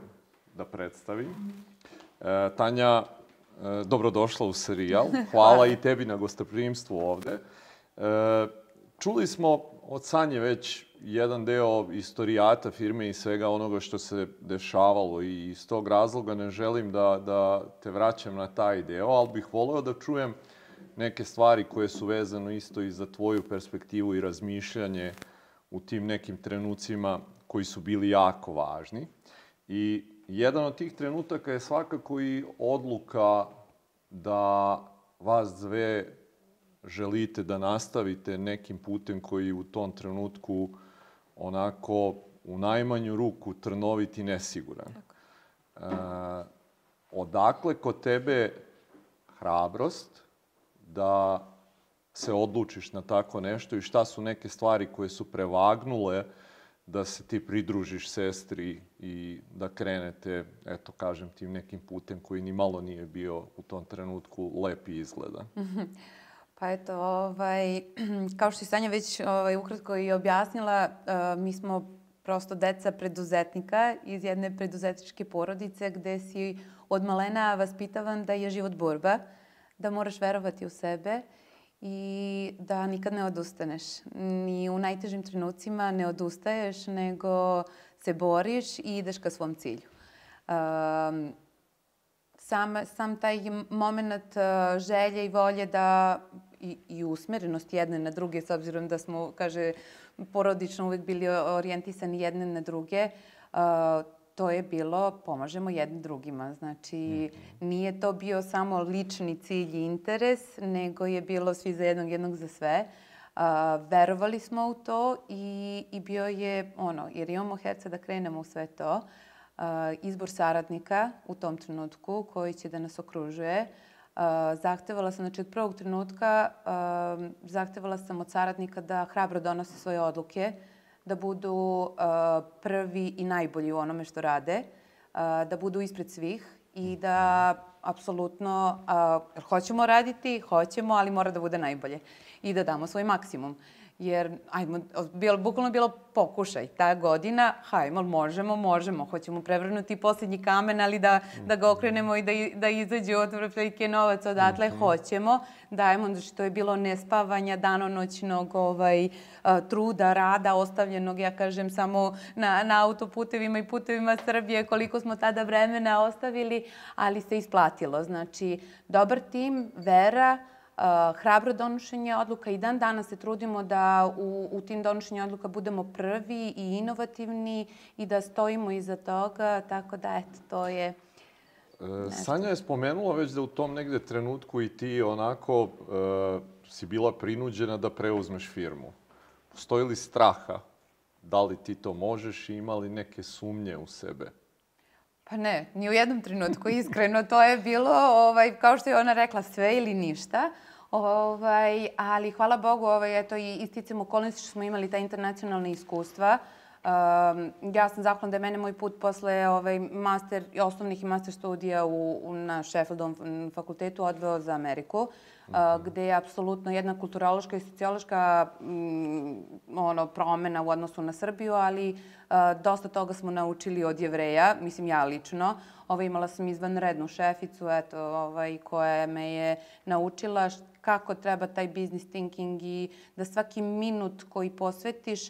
da predstavim. E, Tanja, e, dobrodošla u serijal. (laughs) Hvala i tebi na gostoprimstvu ovde. E, čuli smo od Sanje već jedan deo istorijata firme i svega onoga što se dešavalo i iz tog razloga ne želim da, da te vraćam na taj deo, ali bih voleo da čujem neke stvari koje su vezano isto i za tvoju perspektivu i razmišljanje u tim nekim trenucima koji su bili jako važni. I jedan od tih trenutaka je svakako i odluka da vas dve želite da nastavite nekim putem koji u tom trenutku onako u najmanju ruku trnovit i nesiguran. E, odakle kod tebe hrabrost da se odlučiš na tako nešto i šta su neke stvari koje su prevagnule da se ti pridružiš sestri i da krenete, eto kažem, tim nekim putem koji ni malo nije bio u tom trenutku lep i izgledan. (laughs) Pa eto, ovaj, (clears throat) kao što je Sanja već ovaj, ukratko i objasnila, uh, mi smo prosto deca preduzetnika iz jedne preduzetničke porodice gde si od malena vaspitavan da je život borba, da moraš verovati u sebe i da nikad ne odustaneš. Ni u najtežim trenucima ne odustaješ, nego se boriš i ideš ka svom cilju. Um, sam, sam taj moment uh, želje i volje da i, i usmerenost jedne na druge, s obzirom da smo, kaže, porodično uvek bili orijentisani jedne na druge, to je bilo pomažemo jedni drugima. Znači, nije to bio samo lični cilj i interes, nego je bilo svi za jednog, jednog za sve. Verovali smo u to i, i bio je, ono, jer imamo herca da krenemo u sve to, izbor saradnika u tom trenutku koji će da nas okružuje. Zahtevala sam, znači od prvog trenutka, zahtevala sam od saradnika da hrabro donose svoje odluke, da budu prvi i najbolji u onome što rade, da budu ispred svih i da apsolutno hoćemo raditi, hoćemo, ali mora da bude najbolje i da damo svoj maksimum. Jer, ajmo, bilo, bukvalno bilo pokušaj. Ta godina, hajmo, možemo, možemo. Hoćemo prevrnuti posljednji kamen, ali da, da ga okrenemo i da, da izađe od vrpljike novac odatle, mm -hmm. hoćemo. Dajemo, znači to je bilo nespavanja danonoćnog ovaj, truda, rada, ostavljenog, ja kažem, samo na, na autoputevima i putevima Srbije, koliko smo tada vremena ostavili, ali se isplatilo. Znači, dobar tim, vera, hrabro donošenje odluka i dan danas se trudimo da u, u tim donošenju odluka budemo prvi i inovativni i da stojimo iza toga, tako da eto, to je... E, nešto. Sanja je spomenula već da u tom negde trenutku i ti onako uh, si bila prinuđena da preuzmeš firmu. Postoji li straha? Da li ti to možeš i ima li neke sumnje u sebe? Pa ne, ni u jednom trenutku, iskreno. To je bilo, ovaj, kao što je ona rekla, sve ili ništa. Ovaj, ali hvala Bogu, ovaj, eto, i isticam okolnosti što smo imali ta internacionalna iskustva. Um, ja sam zahvalna da je mene moj put posle ovaj, master, osnovnih i master studija u, u, na Sheffieldovom fakultetu odveo za Ameriku, uh, gde je apsolutno jedna kulturološka i sociološka um, ono, promena u odnosu na Srbiju, ali uh, dosta toga smo naučili od jevreja, mislim ja lično. Ovaj, imala sam izvanrednu šeficu, eto, ovaj, koja me je naučila kako treba taj business thinking i da svaki minut koji posvetiš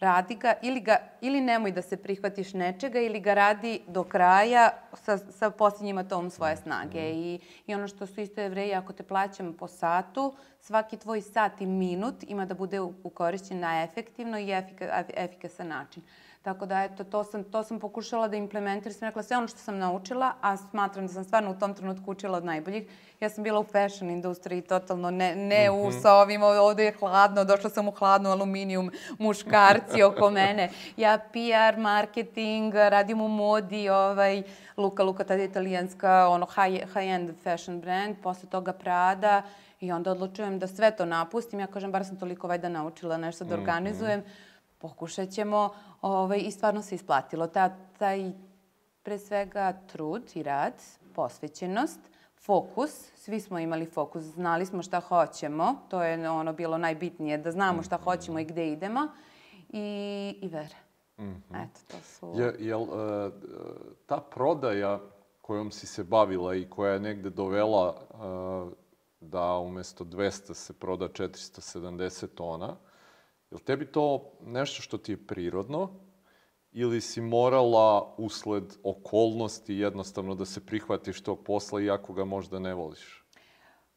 radi ga ili, ga, ili nemoj da se prihvatiš nečega ili ga radi do kraja sa, sa posljednjim atomom svoje snage. I, I ono što su isto jevreji, ako te plaćam po satu, svaki tvoj sat i minut ima da bude ukorišćen na efektivno i efika, efikasan način. Tako da, eto, to sam, to sam pokušala da implementiram. Sam rekla sve ono što sam naučila, a smatram da sam stvarno u tom trenutku učila od najboljih. Ja sam bila u fashion industriji, totalno ne, ne mm -hmm. u mhm. sa ovim, ovde je hladno, došla sam u hladnu aluminijum, muškarci (laughs) oko mene. Ja PR, marketing, radim u modi, ovaj, Luka Luka, tada je italijanska, ono, high, high-end fashion brand, posle toga Prada, I onda odlučujem da sve to napustim. Ja kažem, bar sam toliko vajda naučila nešto da mhm. organizujem. Mm -hmm pokušat ćemo ovaj, i stvarno se isplatilo. Ta, taj, pre svega, trud i rad, posvećenost, fokus, svi smo imali fokus, znali smo šta hoćemo, to je ono bilo najbitnije, da znamo šta hoćemo i gde idemo, i, i vera. Mm -hmm. Eto, to su... Je, jel, uh, ta prodaja kojom si se bavila i koja je negde dovela uh, da umesto 200 se proda 470 tona, Je li tebi to nešto što ti je prirodno ili si morala usled okolnosti jednostavno da se prihvatiš tog posla iako ga možda ne voliš?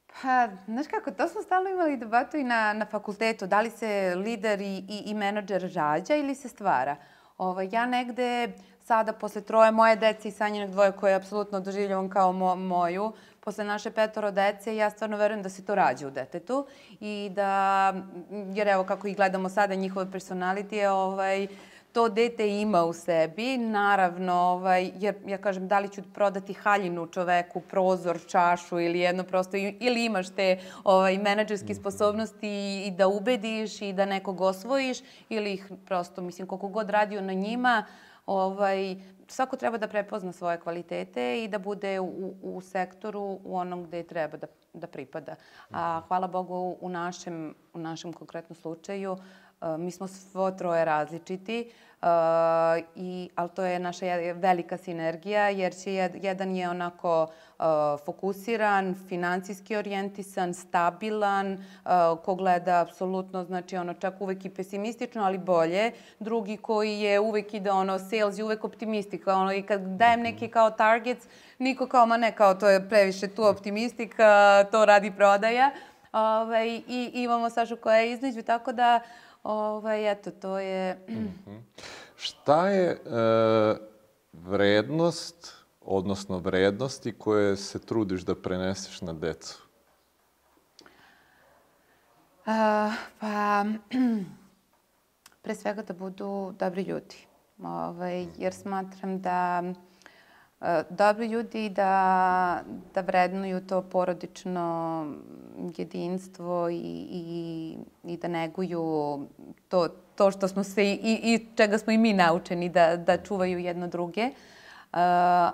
Pa, znaš kako, to smo stalno imali debatu i na, na fakultetu. Da li se lider i, i, i menadžer rađa ili se stvara? Ovo, ja negde sada, posle troje moje dece i sanjenog dvoje koje apsolutno doživljavam kao mo, moju, posle naše petoro dece, ja stvarno verujem da se to rađa u detetu i da, jer evo kako ih gledamo sada, njihove personalitije, ovaj, to dete ima u sebi, naravno, ovaj, jer ja kažem, da li ću prodati haljinu čoveku, prozor, čašu ili jedno prosto, ili imaš te ovaj, menadžerske mhm. sposobnosti i, da ubediš i da nekog osvojiš, ili ih prosto, mislim, koliko god radio na njima, ovaj, svako treba da prepozna svoje kvalitete i da bude u, u sektoru u onom gde treba da, da pripada. A mhm. hvala Bogu u našem, u našem konkretnom slučaju Uh, mi smo svo troje različiti, uh, i, ali to je naša velika sinergija jer će jedan je onako uh, fokusiran, financijski orijentisan, stabilan, uh, ko gleda apsolutno, znači ono čak uvek i pesimistično, ali bolje. Drugi koji je uvek ide ono sales i uvek optimistika. Ono, I kad dajem neki kao targets, niko kao, ma ne, kao to je previše tu optimistika, to radi prodaja. Ove, ovaj, I imamo Sašu koja je između, tako da Ovaj, eto, to je... Mm -hmm. Šta je e, vrednost, odnosno vrednosti koje se trudiš da preneseš na decu? Uh, pa, (clears throat) pre svega da budu dobri ljudi. Ovaj, jer smatram da dobri ljudi da, da vrednuju to porodično jedinstvo i, i, i da neguju to, to što smo sve i, i čega smo i mi naučeni da, da čuvaju jedno druge. Uh,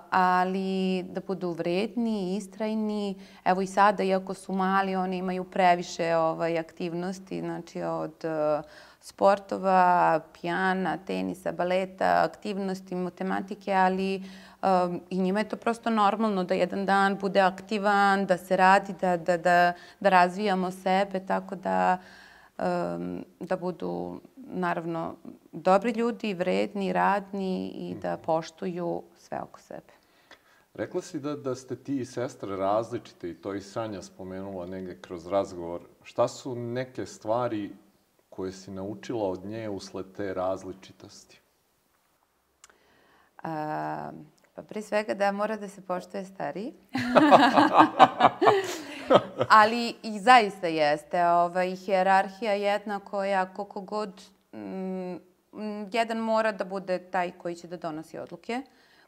ali da budu vredni, istrajni. Evo i sada, iako su mali, oni imaju previše ovaj, aktivnosti, znači od uh, sportova, pijana, tenisa, baleta, aktivnosti, matematike, ali uh, Um, I njima je to prosto normalno da jedan dan bude aktivan, da se radi, da, da, da, da razvijamo sebe, tako da, um, da budu naravno dobri ljudi, vredni, radni i da poštuju sve oko sebe. Rekla si da, da ste ti i sestre različite i to i Sanja spomenula negde kroz razgovor. Šta su neke stvari koje si naučila od nje usled te različitosti? Um, Pa pre svega da mora da se poštuje stariji. (laughs) Ali i zaista jeste. Ovaj, hjerarhija jedna koja koliko god... Mm, jedan mora da bude taj koji će da donosi odluke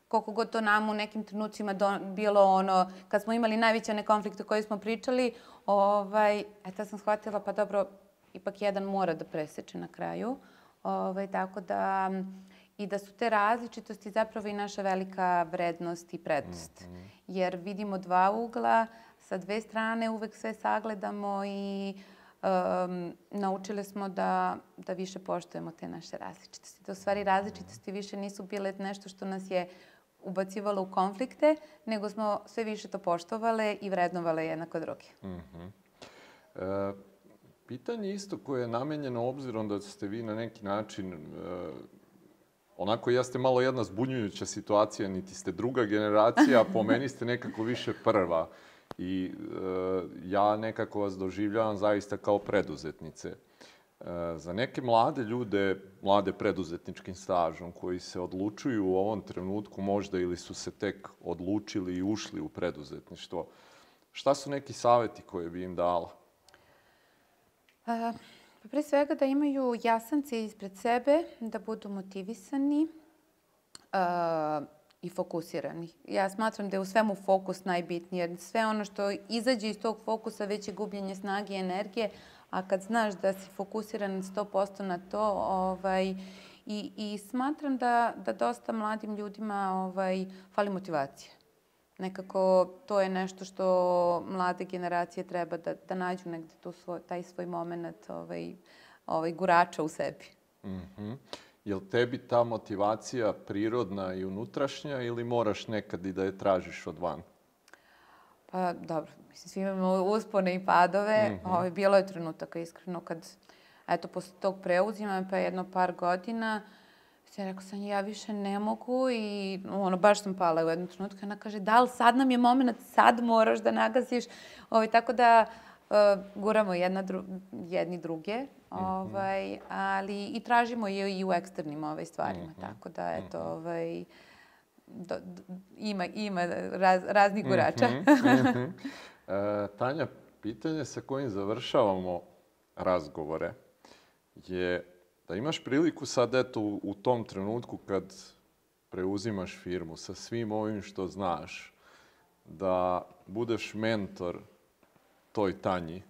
koliko god to nam u nekim trenucima do, bilo ono, kad smo imali najveće nekonflikte koje smo pričali, ovaj, eto sam shvatila, pa dobro, ipak jedan mora da preseče na kraju. Ovaj, tako da, i da su te različitosti zapravo i naša velika vrednost i prednost. Mm -hmm. Jer vidimo dva ugla, sa dve strane uvek sve sagledamo i um, naučile smo da, da više poštujemo te naše različitosti. Da u stvari različitosti više nisu bile nešto što nas je ubacivalo u konflikte, nego smo sve više to poštovale i vrednovale jednako druge. Mm -hmm. e, pitanje isto koje je namenjeno obzirom da ste vi na neki način e, onako jeste malo jedna zbunjujuća situacija, niti ste druga generacija, po (laughs) meni ste nekako više prva. I e, ja nekako vas doživljavam zaista kao preduzetnice. E, za neke mlade ljude, mlade preduzetničkim stažom, koji se odlučuju u ovom trenutku možda ili su se tek odlučili i ušli u preduzetništvo, šta su neki saveti koje bi im dala? Uh, Pa pre svega da imaju jasan cilj ispred sebe, da budu motivisani uh, i fokusirani. Ja smatram da je u svemu fokus najbitniji, jer sve ono što izađe iz tog fokusa već je gubljenje snage i energije, a kad znaš da si fokusiran 100% na to, ovaj, i, i smatram da, da dosta mladim ljudima ovaj, fali motivacija nekako to je nešto što mlade generacije treba da, da nađu negde tu svoj, taj svoj moment ovaj, ovaj, gurača u sebi. Mm -hmm. Je li tebi ta motivacija prirodna i unutrašnja ili moraš nekad i da je tražiš od van? Pa dobro, mislim, svi imamo uspone i padove. Mm -hmm. ovaj, bilo je trenutaka iskreno kad, eto, posle tog preuzima, pa jedno par godina, uh, Ja rekao sam, ja više ne mogu i ono, baš sam pala u jednu trenutku. Ona kaže, da li sad nam je moment, sad moraš da nagaziš. Ovaj, tako da uh, guramo jedna dru, jedni druge, mhm. ovaj, ali i tražimo i, i u eksternim ovaj, stvarima. Mm -hmm. Tako da, eto, mhm. ovaj, do, do, ima, ima raz, raznih gurača. Mm -hmm. e, Tanja, pitanje sa kojim završavamo razgovore je da imaš priliku sad, eto, u, tom trenutku kad preuzimaš firmu sa svim ovim što znaš, da budeš mentor toj Tanji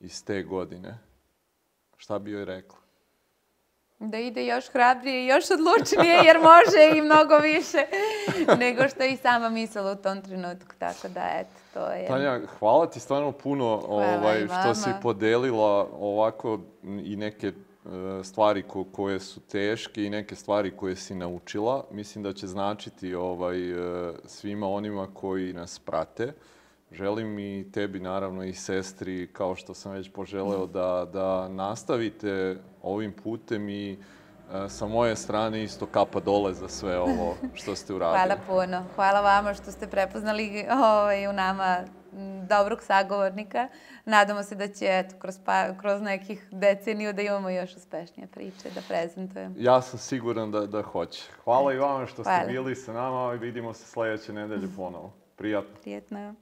iz te godine, šta bi joj rekla? Da ide još hrabrije i još odlučnije, jer može i mnogo više (laughs) nego što je i sama mislila u tom trenutku. Tako da, eto, to je... Tanja, hvala ti stvarno puno ovaj, što si podelila ovako i neke stvari ko, koje su teške i neke stvari koje si naučila. Mislim da će značiti ovaj, e, svima onima koji nas prate. Želim i tebi, naravno, i sestri, kao što sam već poželeo, da, da nastavite ovim putem i e, sa moje strane isto kapa dole za sve ovo što ste (laughs) uradili. Hvala puno. Hvala vama što ste prepoznali ovaj, u nama dobrog sagovornika. Nadamo se da će eto, kroz, pa, kroz nekih deceniju da imamo još uspešnije priče da prezentujemo. Ja sam siguran da, da hoće. Hvala eto. i vama što Hvala. ste bili sa nama i vidimo se sledeće nedelje ponovo. Prijatno. Prijetno.